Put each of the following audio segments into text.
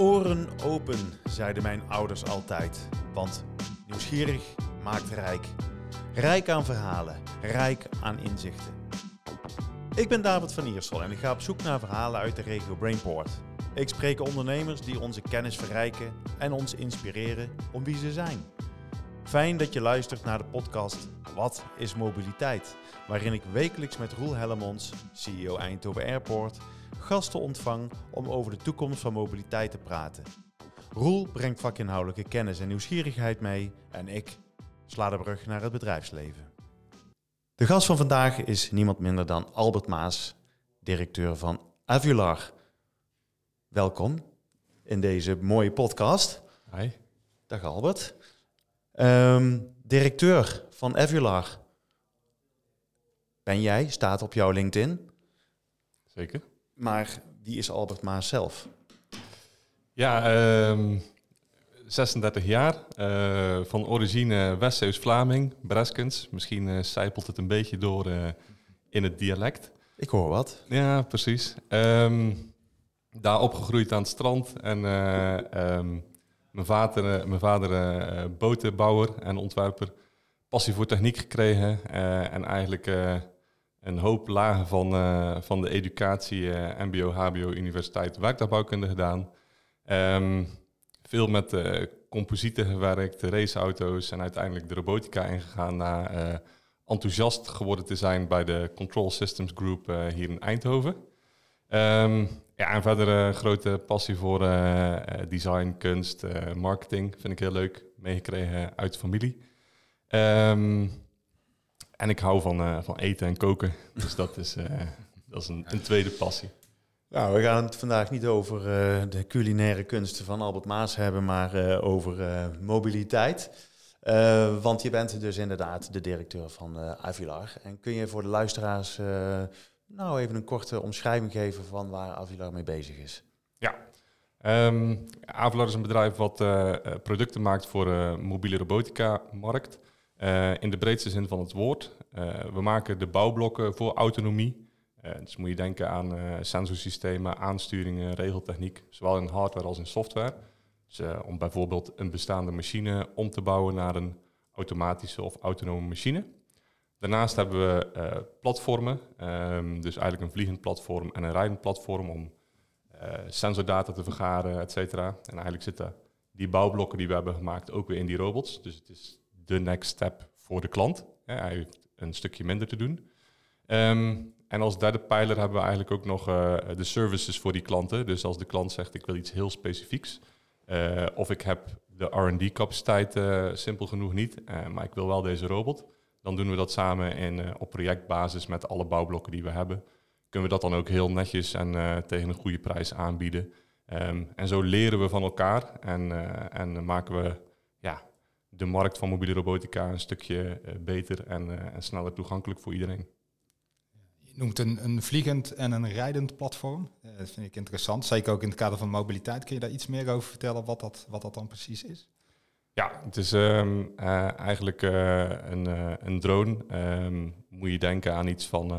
Oren open, zeiden mijn ouders altijd. Want nieuwsgierig maakt rijk. Rijk aan verhalen, rijk aan inzichten. Ik ben David van Iersel en ik ga op zoek naar verhalen uit de regio Brainport. Ik spreek ondernemers die onze kennis verrijken en ons inspireren om wie ze zijn. Fijn dat je luistert naar de podcast Wat is mobiliteit? Waarin ik wekelijks met Roel Hellemons, CEO Eindhoven Airport, gasten ontvang om over de toekomst van mobiliteit te praten. Roel brengt vakinhoudelijke kennis en nieuwsgierigheid mee en ik sla de brug naar het bedrijfsleven. De gast van vandaag is niemand minder dan Albert Maas, directeur van Avular. Welkom in deze mooie podcast. Hi. Dag Albert. Ehm, directeur van Avular. Ben jij, staat op jouw LinkedIn. Zeker. Maar wie is Albert Maas zelf? Ja, ehm, 36 jaar. eh, van origine West-Zeeuws Vlaming, Breskens. Misschien eh zijpelt het een beetje door eh, in het dialect. Ik hoor wat. Ja, precies. Ehm, daar opgegroeid aan het strand. En eh, ehm, mijn vader, mijn vader botenbouwer en ontwerper. Passie voor techniek gekregen. en eigenlijk een hoop lagen van, eh, van de educatie, eh, mbo, hbo, universiteit, werktuigbouwkunde gedaan. Ehm, veel met eh, composieten gewerkt, raceauto's en uiteindelijk de robotica ingegaan na enthousiast geworden te zijn bij de Control Systems Group hier in Eindhoven. Ehm, ja, en verder een grote passie voor design, kunst, marketing. Vind ik heel leuk. Meegekregen uit de familie. Ehm, en ik hou van, eh, van eten en koken. Dus dat is, eh, dat is een, een tweede passie. Nou, we gaan het vandaag niet over eh, de culinaire kunsten van Albert Maas hebben, maar over mobiliteit. Want je bent dus inderdaad de directeur van Avilar. En kun je voor de luisteraars nou even een korte omschrijving geven van waar Avilar mee bezig is? Ja. Ehm Avalar is een bedrijf wat producten maakt voor de mobiele robotica-markt. Eh, in de breedste zin van het woord. Eh, we maken de bouwblokken voor autonomie. Eh, dus moet je denken aan sensorsystemen, aansturingen, regeltechniek, zowel in hardware als in software. Dus, om bijvoorbeeld een bestaande machine om te bouwen naar een automatische of autonome machine. Daarnaast hebben we platformen, ehm, dus eigenlijk een vliegend platform en een rijdend platform om sensordata te vergaren, et cetera. En eigenlijk zitten die bouwblokken die we hebben gemaakt ook weer in die robots. Dus het is de next step voor de klant. Ja, hij heeft een stukje minder te doen. Ehm, en als derde pijler hebben we eigenlijk ook nog eh, de services voor die klanten. Dus als de klant zegt ik wil iets heel specifieks, eh, of ik heb de R&D-capaciteit eh, simpel genoeg niet, maar ik wil wel deze robot, dan doen we dat samen in, op projectbasis met alle bouwblokken die we hebben. Kunnen we dat dan ook heel netjes en tegen een goede prijs aanbieden. Ehm, en zo leren we van elkaar en, en maken we de markt van mobiele robotica een stukje eh, beter en, eh, en sneller toegankelijk voor iedereen. Je noemt een, een vliegend en een rijdend platform. Eh, dat vind ik interessant. Zeker ook in het kader van mobiliteit. Kun je daar iets meer over vertellen wat dat, wat dat dan precies is? Ja, het is ehm, eh, eigenlijk een, een drone. Ehm, moet je denken aan iets van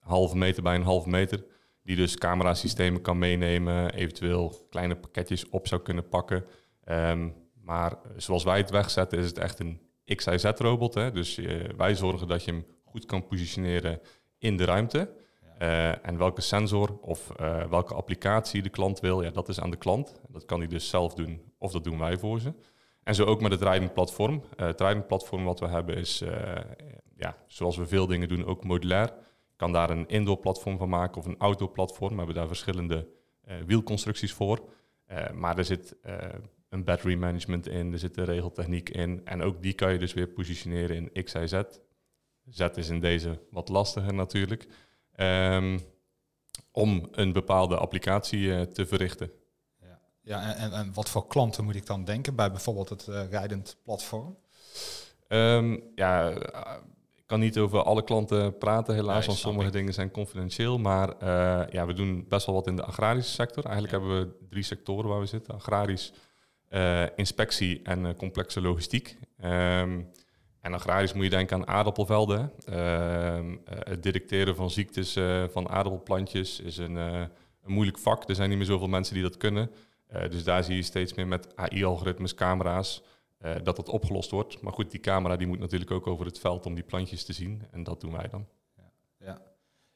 halve meter bij een halve meter. Die dus camerasystemen kan meenemen, eventueel kleine pakketjes op zou kunnen pakken. Ehm, maar zoals wij het wegzetten is het echt een XIZ-robot. Dus eh, wij zorgen dat je hem goed kan positioneren in de ruimte. Eh, en welke sensor of eh, welke applicatie de klant wil, ja, dat is aan de klant. Dat kan hij dus zelf doen of dat doen wij voor ze. En zo ook met het rijdend platform. Eh, het rijdend platform wat we hebben is, ja, zoals we veel dingen doen, ook modulair. Je kan daar een indoor platform van maken of een auto platform. We hebben daar verschillende wielconstructies voor. Maar er zit een battery management in, er zit een regeltechniek in. En ook die kan je dus weer positioneren in X, Y, Z. Z is in deze wat lastiger natuurlijk. Ehm, om een bepaalde applicatie eh, te verrichten. Ja, ja en, en wat voor klanten moet ik dan denken bij bijvoorbeeld het eh, rijdend platform? Ehm, ja, eh, ik kan niet over alle klanten praten helaas, want sommige ik. dingen zijn confidentieel. Maar ja, we doen best wel wat in de agrarische sector. Eigenlijk hebben we drie sectoren waar we zitten. Agrarisch, inspectie en eh, complexe logistiek. Ehm, en agrarisch moet je denken aan aardappelvelden. Ehm, eh, het detecteren van ziektes eh, van aardappelplantjes is een, eh, een moeilijk vak. Er zijn niet meer zoveel mensen die dat kunnen. dus daar zie je steeds meer met AI-algoritmes, camera's, dat dat opgelost wordt. Maar goed, die camera die moet natuurlijk ook over het veld om die plantjes te zien. En dat doen wij dan. Ja, ja.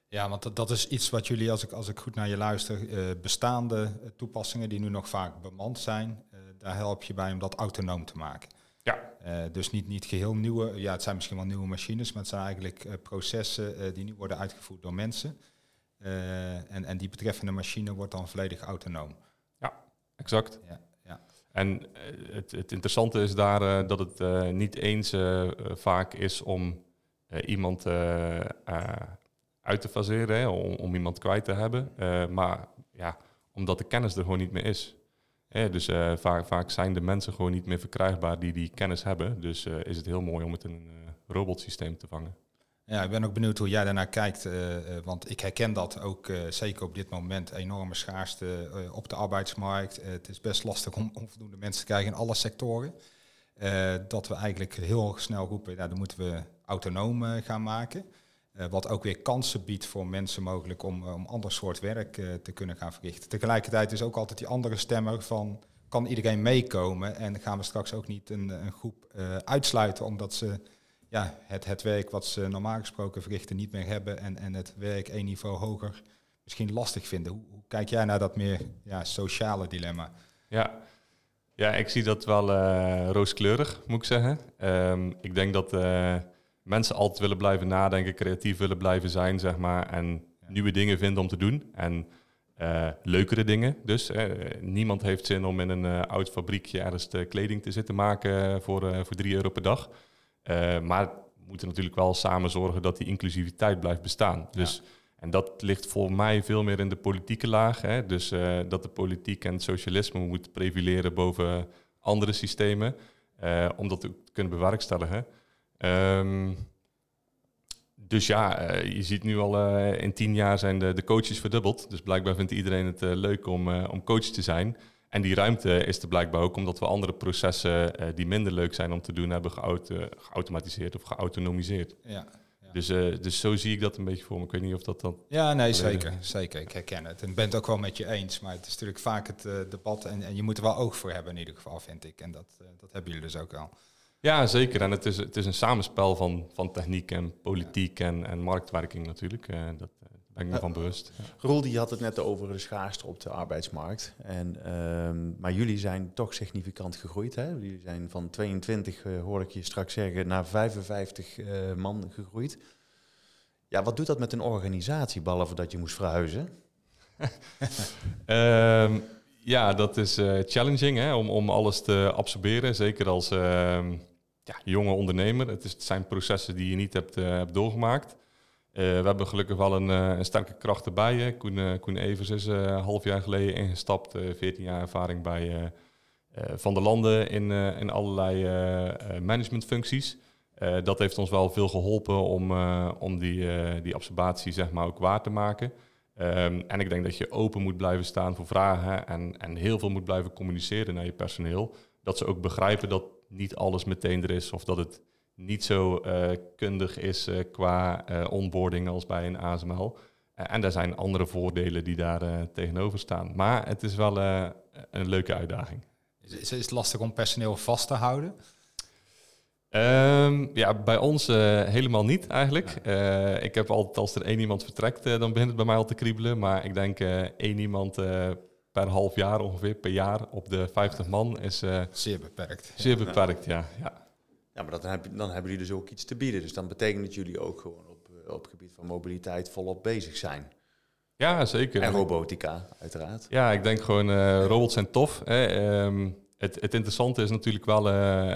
ja want dat, dat is iets wat jullie, als ik, als ik goed naar je luister, bestaande toepassingen die nu nog vaak bemand zijn, daar help je bij om dat autonoom te maken. Ja. Uh, dus niet, niet geheel nieuwe, ja, het zijn misschien wel nieuwe machines, maar het zijn eigenlijk uh, processen uh, die nu worden uitgevoerd door mensen. en, en die betreffende machine wordt dan volledig autonoom. Ja, exact. Ja, ja. En het, het interessante is daar dat het niet eens vaak is om iemand uit te faseren, om, om, iemand kwijt te hebben, maar ja, omdat de kennis er gewoon niet meer is dus uh, vaak, vaak, zijn de mensen gewoon niet meer verkrijgbaar die die kennis hebben. Dus uh, is het heel mooi om het in een uh, robotsysteem te vangen. Ja, ik ben ook benieuwd hoe jij daarnaar kijkt. want ik herken dat ook zeker op dit moment enorme schaarste op de arbeidsmarkt. het is best lastig om, om voldoende mensen te krijgen in alle sectoren. dat we eigenlijk heel snel roepen, nou, dan moeten we autonoom gaan maken. Uh, wat ook weer kansen biedt voor mensen mogelijk om, uh, om ander soort werk uh, te kunnen gaan verrichten. Tegelijkertijd is ook altijd die andere stemmer van kan iedereen meekomen en gaan we straks ook niet een, een groep uitsluiten omdat ze ja, het, het werk wat ze normaal gesproken verrichten niet meer hebben en, en het werk één niveau hoger misschien lastig vinden. Hoe, kijk jij naar dat meer ja, sociale dilemma? Ja. ja, ik zie dat wel rooskleurig, moet ik zeggen. Um, ik denk dat mensen altijd willen blijven nadenken, creatief willen blijven zijn, zeg maar. En nieuwe dingen vinden om te doen. En uh, leukere dingen. Dus uh, niemand heeft zin om in een uh, oud fabriekje ergens de kleding te zitten maken voor, voor drie euro per dag. maar we moeten natuurlijk wel samen zorgen dat die inclusiviteit blijft bestaan. Dus, En dat ligt voor mij veel meer in de politieke laag. Hè? Dus dat de politiek en het socialisme moet prevaleren boven andere systemen. om dat te kunnen bewerkstelligen. Um, dus ja, uh, je ziet nu al uh, in tien jaar zijn de, de, coaches verdubbeld. Dus blijkbaar vindt iedereen het uh, leuk om, om coach te zijn. En die ruimte is er blijkbaar ook omdat we andere processen die minder leuk zijn om te doen, hebben geauto geautomatiseerd of geautonomiseerd. Ja. Dus, dus zo zie ik dat een beetje voor me. Ik weet niet of dat dan. Ja, nee, zeker. Zeker. Ik herken het. En ben het ook wel met je eens. Maar het is natuurlijk vaak het debat. En, en je moet er wel oog voor hebben, in ieder geval, vind ik. En dat, dat hebben jullie dus ook al. Ja, zeker. En het is, het is een samenspel van, van techniek en politiek en, en marktwerking natuurlijk. Uh, dat uh, ben ik me van bewust. Ja. Roel die had het net over de schaarste op de arbeidsmarkt. En, uh, maar jullie zijn toch significant gegroeid. Hè? Jullie zijn van 22, uh, hoor ik je straks zeggen, naar 55 man gegroeid. Ja, wat doet dat met een organisatie, behalve dat je moest verhuizen? um, ja, dat is challenging hè, om, om alles te absorberen. Zeker als ehm, ja, jonge ondernemer. Het, is, het zijn processen die je niet hebt, uh, hebt doorgemaakt. Uh, we hebben gelukkig wel een, uh, een sterke kracht erbij. Koen, Koen Evers is een half jaar geleden ingestapt. 14 jaar ervaring bij Van der Landen in, in allerlei managementfuncties. dat heeft ons wel veel geholpen om, om die, die absorbatie zeg maar, ook waar te maken. Um, en ik denk dat je open moet blijven staan voor vragen en, en heel veel moet blijven communiceren naar je personeel. Dat ze ook begrijpen dat niet alles meteen er is of dat het niet zo uh, kundig is uh, qua uh, onboarding als bij een ASML. en er zijn andere voordelen die daar tegenover staan. Maar het is wel een leuke uitdaging. Is, is het lastig om personeel vast te houden? Um, ja, bij ons helemaal niet eigenlijk. ik heb altijd, als er één iemand vertrekt, dan begint het bij mij al te kriebelen. Maar ik denk één iemand per half jaar ongeveer, per jaar op de 50 man is... Uh, zeer beperkt. Zeer beperkt, ja. ja. Ja, maar dan, heb, dan hebben jullie dus ook iets te bieden. Dus dan betekent dat jullie ook gewoon op, eh, op het gebied van mobiliteit volop bezig zijn. Ja, zeker. En robotica, uiteraard. Ja, ik denk gewoon, uh, robots zijn tof. Hè. Um, het, het, interessante is natuurlijk wel, uh,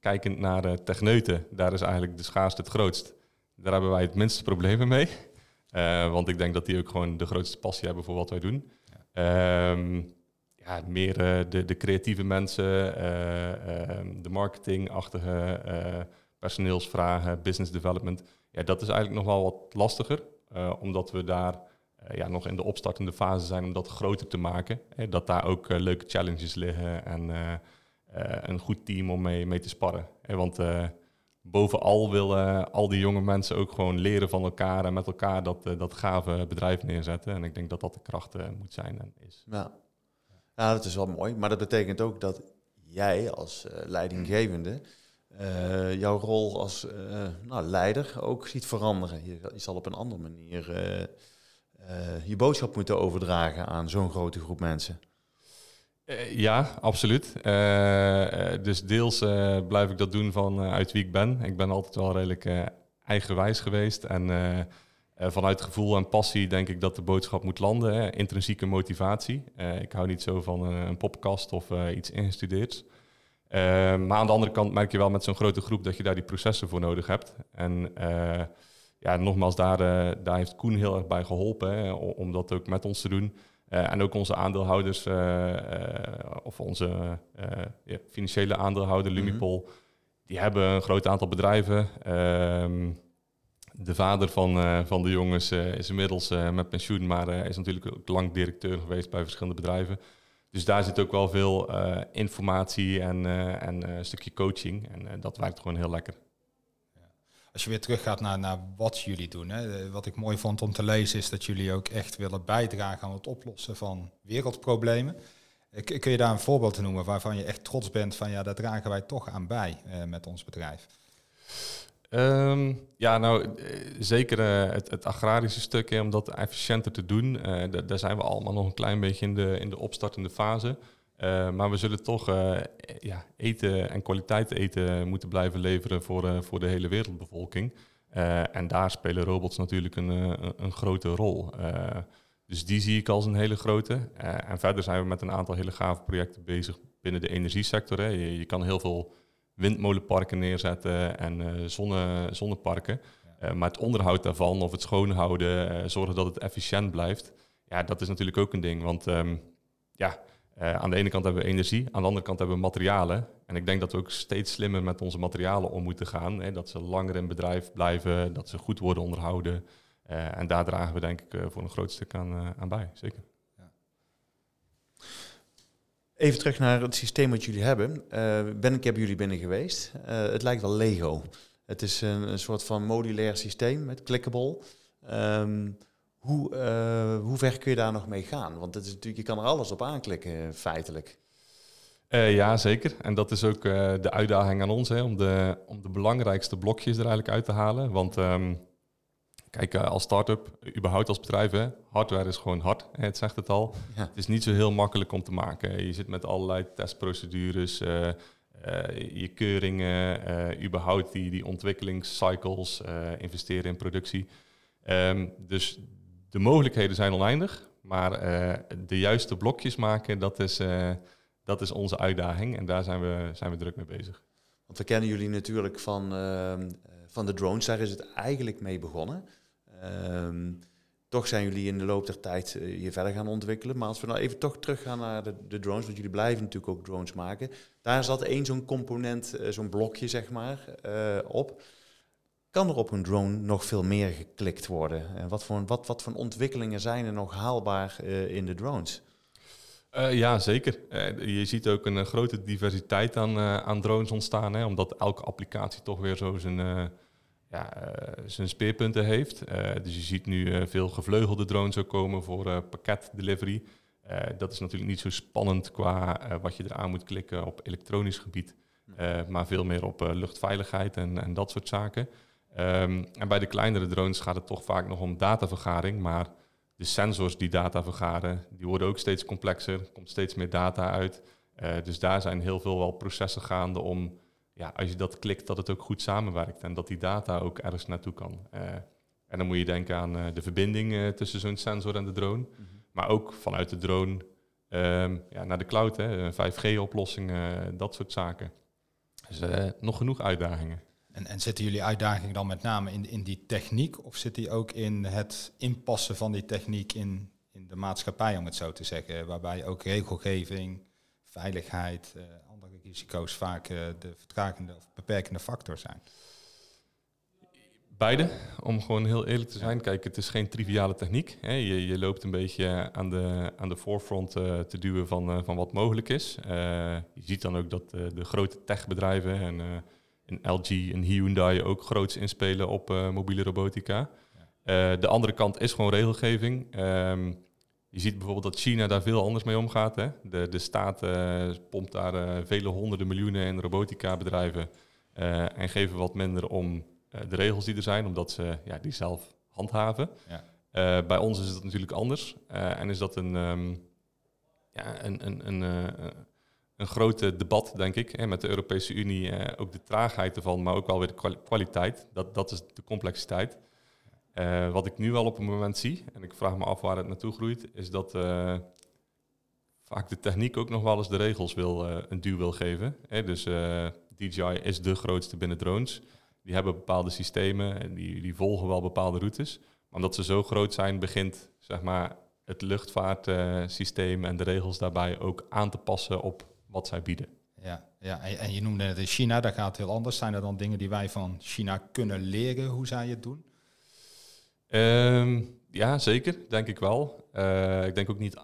kijkend naar uh, techneuten, daar is eigenlijk de schaarste het grootst. Daar hebben wij het minste problemen mee. want ik denk dat die ook gewoon de grootste passie hebben voor wat wij doen. Um, ja, meer uh, de, de, creatieve mensen, uh, de marketingachtige uh, personeelsvragen, business development. Ja, dat is eigenlijk nog wel wat lastiger, omdat we daar ja, nog in de opstartende fase zijn om dat groter te maken. Hè, dat daar ook leuke challenges liggen en een goed team om mee, mee te sparren. Want bovenal willen al die jonge mensen ook gewoon leren van elkaar en met elkaar dat, uh, dat gave bedrijf neerzetten. En ik denk dat dat de kracht uh, moet zijn en is. Ja. Ja, dat is wel mooi. Maar dat betekent ook dat jij als uh, leidinggevende jouw rol als nou, leider ook ziet veranderen. Je, je, zal op een andere manier je boodschap moeten overdragen aan zo'n grote groep mensen. Ja, absoluut. dus deels blijf ik dat doen van uit wie ik ben. Ik ben altijd wel redelijk eigenwijs geweest en vanuit gevoel en passie denk ik dat de boodschap moet landen. Hè. Intrinsieke motivatie. Ik hou niet zo van een, een poppenkast of iets ingestudeerd. maar aan de andere kant merk je wel met zo'n grote groep dat je daar die processen voor nodig hebt. En ja, nogmaals, daar, daar heeft Koen heel erg bij geholpen om dat ook met ons te doen. En ook onze aandeelhouders, of onze ja, financiële aandeelhouder, Lumipol, mm -hmm. die hebben een groot aantal bedrijven. Ehm, de vader van, uh, van de jongens uh, is inmiddels uh, met pensioen, maar is natuurlijk ook lang directeur geweest bij verschillende bedrijven. Dus daar zit ook wel veel informatie en, en een stukje coaching. En dat werkt gewoon heel lekker. Als je weer teruggaat naar, naar wat jullie doen. Hè, wat ik mooi vond om te lezen is dat jullie ook echt willen bijdragen aan het oplossen van wereldproblemen. Kun je daar een voorbeeld te noemen waarvan je echt trots bent van ja, daar dragen wij toch aan bij met ons bedrijf? Um, ja, nou eh, zeker het, agrarische stuk, om dat efficiënter te doen. Daar zijn we allemaal nog een klein beetje in de, in de opstartende fase. Maar we zullen toch ja, eten en kwaliteit eten moeten blijven leveren voor, voor de hele wereldbevolking. en daar spelen robots natuurlijk een, een, grote rol. dus die zie ik als een hele grote. en verder zijn we met een aantal hele gave projecten bezig binnen de energiesector. Hè. Je, je kan heel veel windmolenparken neerzetten en zonne, zonneparken. Maar het onderhoud daarvan of het schoonhouden, zorgen dat het efficiënt blijft. Ja, dat is natuurlijk ook een ding. Want um, ja, aan de ene kant hebben we energie, aan de andere kant hebben we materialen. En ik denk dat we ook steeds slimmer met onze materialen om moeten gaan. Hè, dat ze langer in bedrijf blijven, dat ze goed worden onderhouden. en daar dragen we denk ik voor een groot stuk aan, aan bij, zeker. Even terug naar het systeem wat jullie hebben. Ben ik heb jullie binnen geweest. Het lijkt wel Lego. Het is een, een, soort van modulair systeem met clickable. Um, hoe, uh, hoe ver kun je daar nog mee gaan? Want het is natuurlijk, je kan er alles op aanklikken, feitelijk. ja, zeker. En dat is ook de uitdaging aan ons, hè, om, de, om de belangrijkste blokjes er eigenlijk uit te halen. Want um, Kijk, eh, als start-up, überhaupt als bedrijf, hè, hardware is gewoon hard. Het zegt het al. Het is niet zo heel makkelijk om te maken. Je zit met allerlei testprocedures, uh, uh, je keuringen, überhaupt die, die ontwikkelingscycles, investeren in productie. Um, dus de mogelijkheden zijn oneindig, maar de juiste blokjes maken, dat is, dat is onze uitdaging. En daar zijn we, zijn we druk mee bezig. Want we kennen jullie natuurlijk van, ehm, van de drones, daar is het eigenlijk mee begonnen. Um, toch zijn jullie in de loop der tijd hier verder gaan ontwikkelen. Maar als we nou even toch teruggaan naar de, de, drones, want jullie blijven natuurlijk ook drones maken. Daar zat één zo'n component, zo'n blokje zeg maar, op. Kan er op een drone nog veel meer geklikt worden? En wat voor, wat, wat voor ontwikkelingen zijn er nog haalbaar in de drones? ja, zeker. je ziet ook een grote diversiteit aan, aan drones ontstaan, hè, omdat elke applicatie toch weer zo zijn ja, uh, zijn speerpunten heeft. Uh, dus je ziet nu uh, veel gevleugelde drones ook komen voor pakketdelivery. dat is natuurlijk niet zo spannend qua wat je eraan moet klikken op elektronisch gebied, maar veel meer op luchtveiligheid en, en, dat soort zaken. Um, en bij de kleinere drones gaat het toch vaak nog om datavergaring, maar de sensors die data vergaren, die worden ook steeds complexer, er komt steeds meer data uit. dus daar zijn heel veel wel processen gaande om ja, als je dat klikt, dat het ook goed samenwerkt en dat die data ook ergens naartoe kan. Uh, en dan moet je denken aan uh, de verbinding tussen zo'n sensor en de drone, mm -hmm. maar ook vanuit de drone um, ja, naar de cloud, hè, 5G-oplossingen, dat soort zaken. Dus nog genoeg uitdagingen. En, en zitten jullie uitdagingen dan met name in, in die techniek of zit die ook in het inpassen van die techniek in, in de maatschappij, om het zo te zeggen, waarbij ook regelgeving, veiligheid, risico's vaak uh, de vertragende of beperkende factor zijn? Beide, om gewoon heel eerlijk te zijn. Kijk, het is geen triviale techniek. Hè. Je, je, loopt een beetje aan de, aan de voorfront uh, te duwen van, van wat mogelijk is. je ziet dan ook dat de grote techbedrijven en een LG en Hyundai ook groots inspelen op mobiele robotica. Ja. de andere kant is gewoon regelgeving. Um, je ziet bijvoorbeeld dat China daar veel anders mee omgaat. Hè? De, de staat uh, pompt daar vele honderden miljoenen in robotica bedrijven en geven wat minder om de regels die er zijn, omdat ze ja, die zelf handhaven. Ja. bij ons is het natuurlijk anders en is dat een, um, ja, een, een, een, een groot debat, denk ik, hè, met de Europese Unie. ook de traagheid ervan, maar ook wel weer de kwaliteit. Dat, dat is de complexiteit. Uh, wat ik nu al op het moment zie, en ik vraag me af waar het naartoe groeit, is dat uh, vaak de techniek ook nog wel eens de regels wil, een duw wil geven. Hè? Dus DJI is de grootste binnen drones. Die hebben bepaalde systemen en die, die volgen wel bepaalde routes. Maar omdat ze zo groot zijn, begint zeg maar, het luchtvaartsysteem en de regels daarbij ook aan te passen op wat zij bieden. Ja, ja. En, en je noemde het in China, daar gaat het heel anders. Zijn er dan dingen die wij van China kunnen leren hoe zij het doen? Um, ja, zeker, denk ik wel. Uh, ik denk ook niet eh,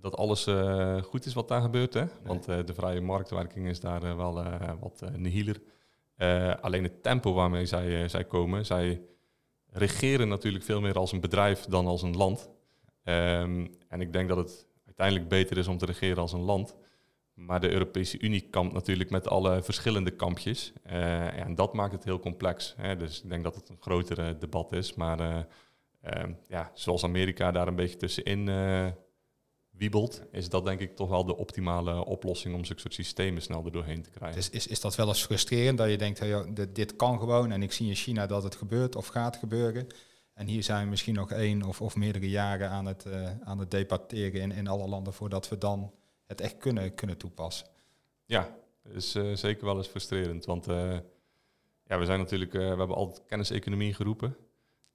dat alles uh, goed is wat daar gebeurt. Hè? Want uh, de vrije marktwerking is daar wel wat nihiler. alleen het tempo waarmee zij, zij komen, zij regeren natuurlijk veel meer als een bedrijf dan als een land. Um, en ik denk dat het uiteindelijk beter is om te regeren als een land. Maar de Europese Unie kampt natuurlijk met alle verschillende kampjes. Uh, en dat maakt het heel complex. Hè. Dus ik denk dat het een grotere debat is. Maar uh, uh, ja, zoals Amerika daar een beetje tussenin wiebelt, is dat denk ik toch wel de optimale oplossing om zulke soort systemen snel er doorheen te krijgen. Dus is, is dat wel eens frustrerend dat je denkt, hey, dit, dit kan gewoon en ik zie in China dat het gebeurt of gaat gebeuren. En hier zijn we misschien nog één of, of meerdere jaren aan het, aan het debatteren in, in alle landen voordat we dan het echt kunnen, kunnen toepassen. Ja, dat is uh, zeker wel eens frustrerend. Want uh, ja, we zijn natuurlijk, uh, we hebben altijd kenniseconomie geroepen.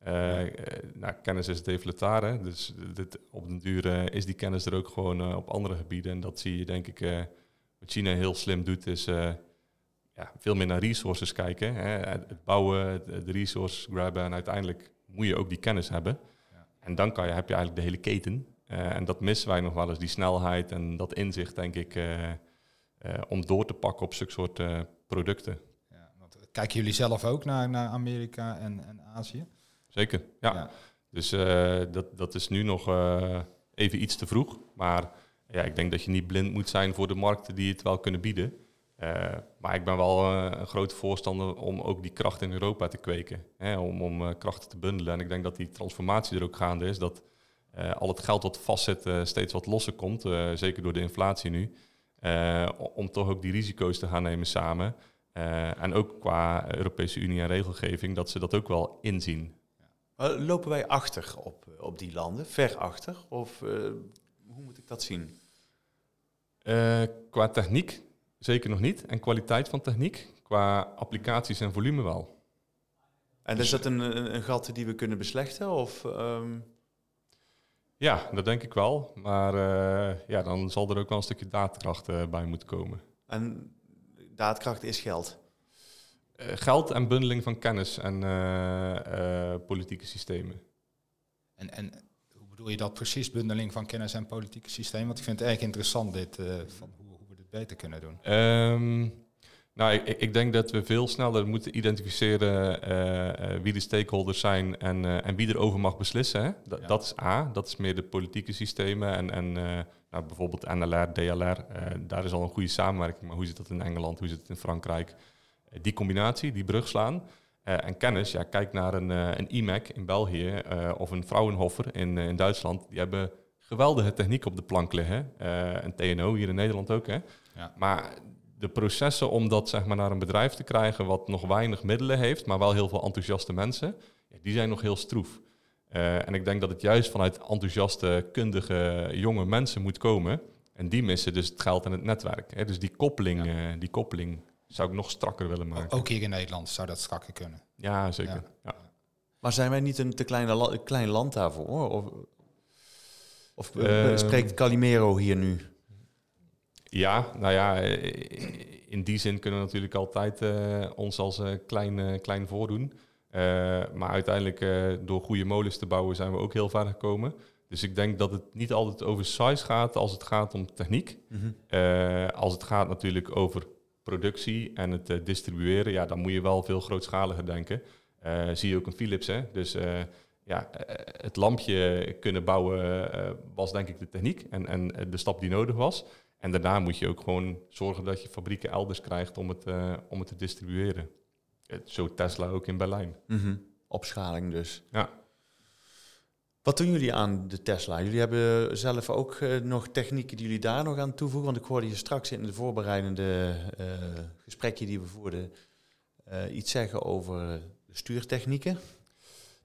Ja. nou, kennis is deflatare, dus dit, op den duur is die kennis er ook gewoon op andere gebieden. En dat zie je denk ik, wat China heel slim doet, is ja, veel meer naar resources kijken. Hè. Het bouwen, de resources grabben en uiteindelijk moet je ook die kennis hebben. Ja. En dan kan je, heb je eigenlijk de hele keten. Uh, en dat missen wij nog wel eens, die snelheid en dat inzicht, denk ik, uh, uh, om door te pakken op zulke soort producten. Ja, want kijken jullie zelf ook naar, naar Amerika en, en Azië? Zeker, ja. ja. Dus dat, dat is nu nog even iets te vroeg. Maar ja, ik denk dat je niet blind moet zijn voor de markten die het wel kunnen bieden. maar ik ben wel een grote voorstander om ook die kracht in Europa te kweken. Hè, om om krachten te bundelen. En ik denk dat die transformatie er ook gaande is. Dat al het geld dat vastzit uh, steeds wat losser komt, uh, zeker door de inflatie nu. om toch ook die risico's te gaan nemen samen. en ook qua Europese Unie en regelgeving, dat ze dat ook wel inzien. Lopen wij achter op, op die landen, ver achter? Of hoe moet ik dat zien? qua techniek zeker nog niet. En kwaliteit van techniek, qua applicaties en volume wel. En is dat een, een, een gat die we kunnen beslechten? Of, um... Ja, dat denk ik wel. Maar uh, ja, dan zal er ook wel een stukje daadkracht uh, bij moeten komen. En daadkracht is geld? Uh, geld en bundeling van kennis en politieke systemen. En, en hoe bedoel je dat precies, bundeling van kennis en politieke systemen? Want ik vind het erg interessant dit, van hoe, hoe, we dit beter kunnen doen. Um, nou, ik, ik, denk dat we veel sneller moeten identificeren uh, uh, wie de stakeholders zijn en, uh, en wie erover mag beslissen. Hè? ja. Dat is A, dat is meer de politieke systemen en, en nou, bijvoorbeeld NLR, DLR, daar is al een goede samenwerking. Maar hoe zit dat in Engeland, hoe zit het in Frankrijk? die combinatie, die brug slaan. en kennis, ja, kijk naar een, een IMEC in België of een Fraunhofer in, in Duitsland. Die hebben geweldige techniek op de plank liggen. een TNO hier in Nederland ook. Hè? Ja. Maar de processen om dat zeg maar, naar een bedrijf te krijgen wat nog weinig middelen heeft, maar wel heel veel enthousiaste mensen, die zijn nog heel stroef. Uh, en ik denk dat het juist vanuit enthousiaste, kundige, jonge mensen moet komen. En die missen dus het geld en het netwerk. Hè. Dus die koppeling, ja. uh, die koppeling zou ik nog strakker willen maken. Ook hier in Nederland zou dat strakker kunnen. Ja, zeker. Ja. Ja. Maar zijn wij niet een te kleine klein land daarvoor? Of, of uh, spreekt Calimero hier nu? Ja, nou ja, in die zin kunnen we natuurlijk altijd uh, ons als uh, klein, uh, klein voordoen. maar uiteindelijk door goede molens te bouwen zijn we ook heel ver gekomen. Dus ik denk dat het niet altijd over size gaat als het gaat om techniek. Mm -hmm. als het gaat natuurlijk over productie en het distribueren, ja, dan moet je wel veel grootschaliger denken. zie je ook een Philips, hè? Dus ja, het lampje kunnen bouwen was denk ik de techniek en, en de stap die nodig was. En daarna moet je ook gewoon zorgen dat je fabrieken elders krijgt om het, om het te distribueren. Zo Tesla ook in Berlijn. Mhm. Opschaling dus. Ja. Wat doen jullie aan de Tesla? Jullie hebben zelf ook uh, nog technieken die jullie daar nog aan toevoegen? Want ik hoorde je straks in de voorbereidende uh, gesprekje die we voerden iets zeggen over stuurtechnieken.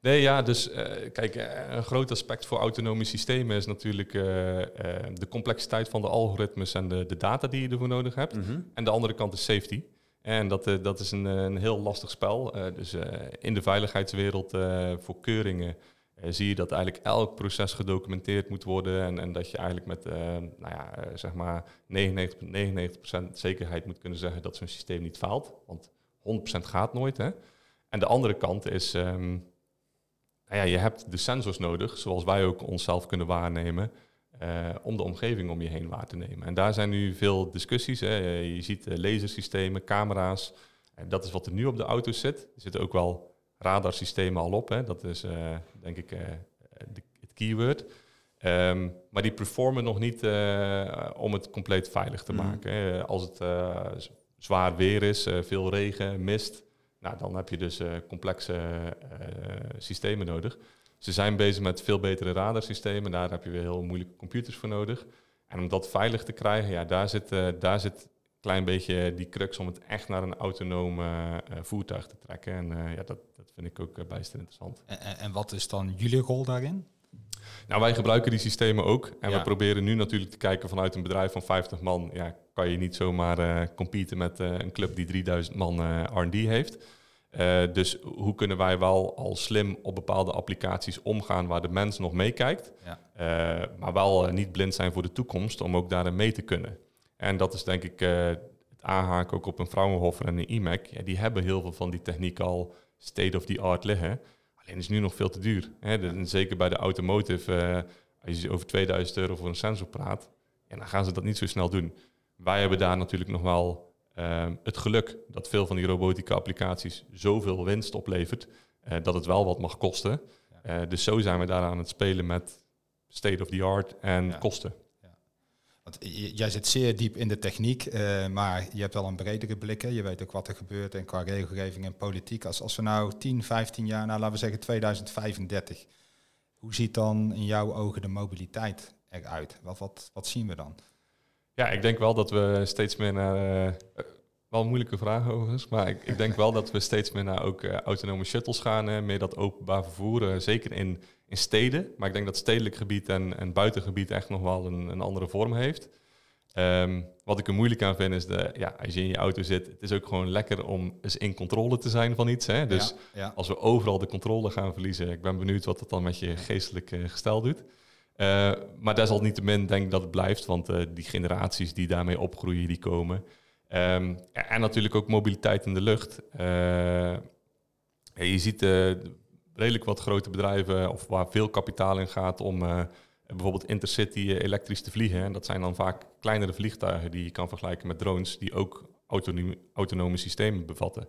Nee, ja, dus kijk, een groot aspect voor autonome systemen is natuurlijk de complexiteit van de algoritmes en de, de data die je ervoor nodig hebt. Mhm. En de andere kant is safety. En dat, dat is een, een heel lastig spel. dus in de veiligheidswereld voor keuringen zie je dat eigenlijk elk proces gedocumenteerd moet worden en, en dat je eigenlijk met nou ja, zeg maar 99,99% zekerheid moet kunnen zeggen dat zo'n systeem niet faalt. Want 100% gaat nooit. Hè? En de andere kant is, um, nou ja, je hebt de sensors nodig, zoals wij ook onszelf kunnen waarnemen, om de omgeving om je heen waar te nemen. En daar zijn nu veel discussies. Hè? Je ziet lasersystemen, camera's. En dat is wat er nu op de auto zit. Er zitten ook wel radarsystemen al op. Hè. Dat is uh, denk ik uh, de, het keyword. Um, maar die performen nog niet om het compleet veilig te mm. maken. Hè. Als het zwaar weer is, veel regen, mist, nou, dan heb je dus complexe systemen nodig. Ze zijn bezig met veel betere radarsystemen. Daar heb je weer heel moeilijke computers voor nodig. En om dat veilig te krijgen, ja, daar zit, daar zit klein beetje die crux om het echt naar een autonoom uh, voertuig te trekken. En uh, ja, dat, dat vind ik ook bijster interessant. En, en, wat is dan jullie rol daarin? Nou, wij gebruiken die systemen ook. En ja. we proberen nu natuurlijk te kijken vanuit een bedrijf van 50 man. Ja, kan je niet zomaar competen met een club die 3000 man R&D heeft. dus hoe kunnen wij wel al slim op bepaalde applicaties omgaan waar de mens nog meekijkt. Ja. maar wel niet blind zijn voor de toekomst om ook daarin mee te kunnen. En dat is denk ik uh, het aanhaken ook op een Fraunhofer en een IMEC. Ja, die hebben heel veel van die techniek al state of the art liggen. Alleen is nu nog veel te duur. Hè? Zeker bij de automotive, uh, als je over 2000 euro voor een sensor praat, ja, dan gaan ze dat niet zo snel doen. Wij hebben daar natuurlijk nog wel uh, het geluk dat veel van die robotica applicaties zoveel winst oplevert, dat het wel wat mag kosten. Ja. dus zo zijn we daar aan het spelen met state of the art en ja. kosten. Jij zit zeer diep in de techniek, uh, maar je hebt wel een bredere blik. Je weet ook wat er gebeurt en qua regelgeving en politiek. Als, als we nou 10, 15 jaar, nou laten we zeggen 2035, hoe ziet dan in jouw ogen de mobiliteit eruit? Wat, wat, wat zien we dan? Ja, ik denk wel dat we steeds meer naar. Wel een moeilijke vraag overigens, maar ik, ik, denk wel dat we steeds meer naar ook uh, autonome shuttles gaan, hè, meer dat openbaar vervoer, zeker in in steden. Maar ik denk dat stedelijk gebied en, en buitengebied echt nog wel een, een andere vorm heeft. Um, wat ik er moeilijk aan vind is, de, ja, als je in je auto zit, het is ook gewoon lekker om eens in controle te zijn van iets. Hè? Dus ja, ja. als we overal de controle gaan verliezen, ik ben benieuwd wat dat dan met je geestelijk uh, gestel doet. Maar desalniettemin denk ik dat het blijft, want die generaties die daarmee opgroeien, die komen. Um, en natuurlijk ook mobiliteit in de lucht. je ziet redelijk wat grote bedrijven of waar veel kapitaal in gaat om uh, bijvoorbeeld intercity elektrisch te vliegen. En dat zijn dan vaak kleinere vliegtuigen die je kan vergelijken met drones die ook autonome, systemen bevatten.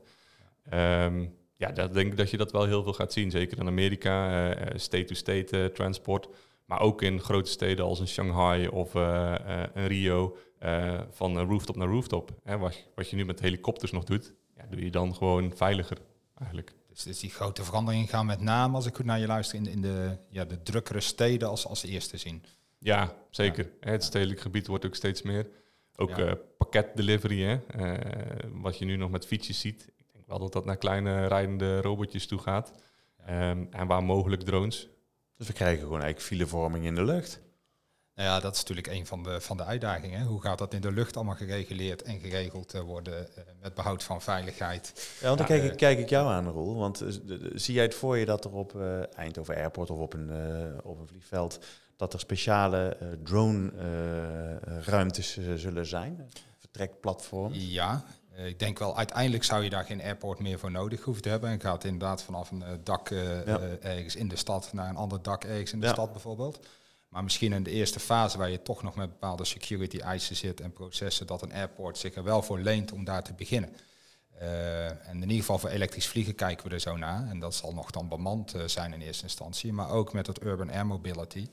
Um, ja dat denk ik dat je dat wel heel veel gaat zien. Zeker in Amerika, state-to-state transport. Maar ook in grote steden als in Shanghai of in Rio, van rooftop naar rooftop. Hè, wat, wat je nu met helikopters nog doet, ja, doe je dan gewoon veiliger eigenlijk. Dus, dus die grote veranderingen gaan met name, als ik goed naar je luister, in, in de, ja, de drukkere steden als, als eerste zien. Ja, zeker. Ja. Het stedelijk gebied wordt ook steeds meer. Ook ja. uh, pakketdelivery, hè? Uh, wat je nu nog met fietsjes ziet. Ik denk wel dat dat naar kleine rijdende robotjes toe gaat. Ja. Um, en waar mogelijk drones. Dus we krijgen gewoon eigenlijk filevorming in de lucht. Nou ja, dat is natuurlijk een van de, van de uitdagingen. Hoe gaat dat in de lucht allemaal gereguleerd en geregeld uh, worden uh, met behoud van veiligheid? Ja, want dan ja, kijk, ik, kijk ik jou aan, Roel. Want zie jij het voor je dat er op Eindhoven Airport of op een, op een vliegveld... dat er speciale drone-ruimtes zullen zijn? Vertrekplatform? Ja, ik denk wel, uiteindelijk zou je daar geen airport meer voor nodig hoeven te hebben. En gaat inderdaad vanaf een dak ja. ergens in de stad naar een ander dak ergens in de ja. stad bijvoorbeeld. Maar misschien in de eerste fase waar je toch nog met bepaalde security eisen zit en processen, dat een airport zich er wel voor leent om daar te beginnen. en in ieder geval voor elektrisch vliegen kijken we er zo naar. En dat zal nog dan bemand zijn in eerste instantie. Maar ook met het urban air mobility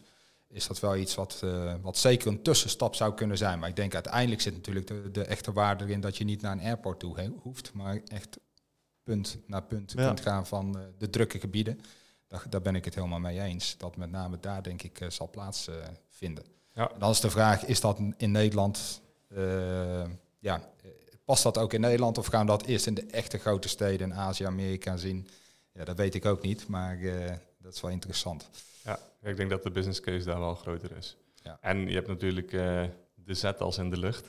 is dat wel iets wat, wat zeker een tussenstap zou kunnen zijn. Maar ik denk uiteindelijk zit natuurlijk de, de echte waarde erin dat je niet naar een airport toe hoeft, maar echt punt naar punt kunt gaan van de drukke gebieden. Daar, daar, ben ik het helemaal mee eens. Dat met name daar denk ik zal plaatsvinden. Ja. dan is de vraag, is dat in Nederland, uh, ja, past dat ook in Nederland of gaan we dat eerst in de echte grote steden in Azië, Amerika zien? Ja, dat weet ik ook niet, maar dat is wel interessant. Ja, ik denk dat de business case daar wel groter is. Ja. En je hebt natuurlijk uh, de zet als in de lucht.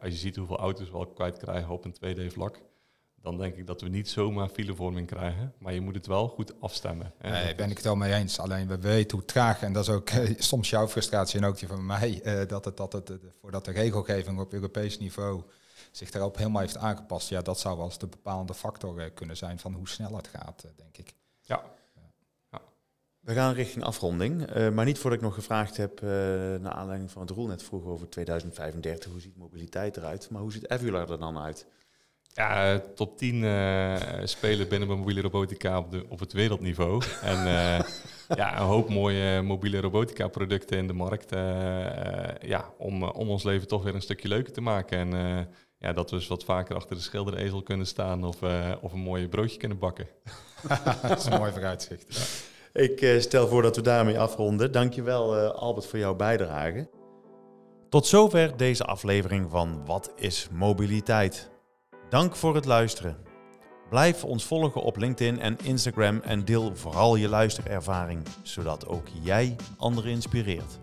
als je ziet hoeveel auto's we al kwijt op een 2D-vlak, dan denk ik dat we niet zomaar filevorming krijgen. Maar je moet het wel goed afstemmen. Nee, daar ben ik het wel mee eens. Alleen we weten hoe traag, en dat is ook eh, soms jouw frustratie en ook die van mij, uh, dat het, dat het uh, voordat de regelgeving op Europees niveau zich daarop helemaal heeft aangepast. Ja, dat zou wel eens de bepalende factor kunnen zijn van hoe snel het gaat, denk ik. Ja. ja. We gaan richting afronding, maar niet voordat ik nog gevraagd heb, naar aanleiding van het Roel net vroeg over 2035, hoe ziet mobiliteit eruit, maar hoe ziet Evular er dan uit? Ja, top 10 uh, eh, spelen binnen mobiele robotica op, de, op het wereldniveau. en uh, ja, een hoop mooie mobiele robotica producten in de markt. Uh, ja, om, om ons leven toch weer een stukje leuker te maken. En ja, dat we eens wat vaker achter de schilderezel kunnen staan of, of een mooi broodje kunnen bakken. dat is een mooi vooruitzicht. Ja. Ik stel voor dat we daarmee afronden. Dankjewel Albert voor jouw bijdrage. Tot zover deze aflevering van Wat is mobiliteit? Dank voor het luisteren. Blijf ons volgen op LinkedIn en Instagram en deel vooral je luisterervaring, zodat ook jij anderen inspireert.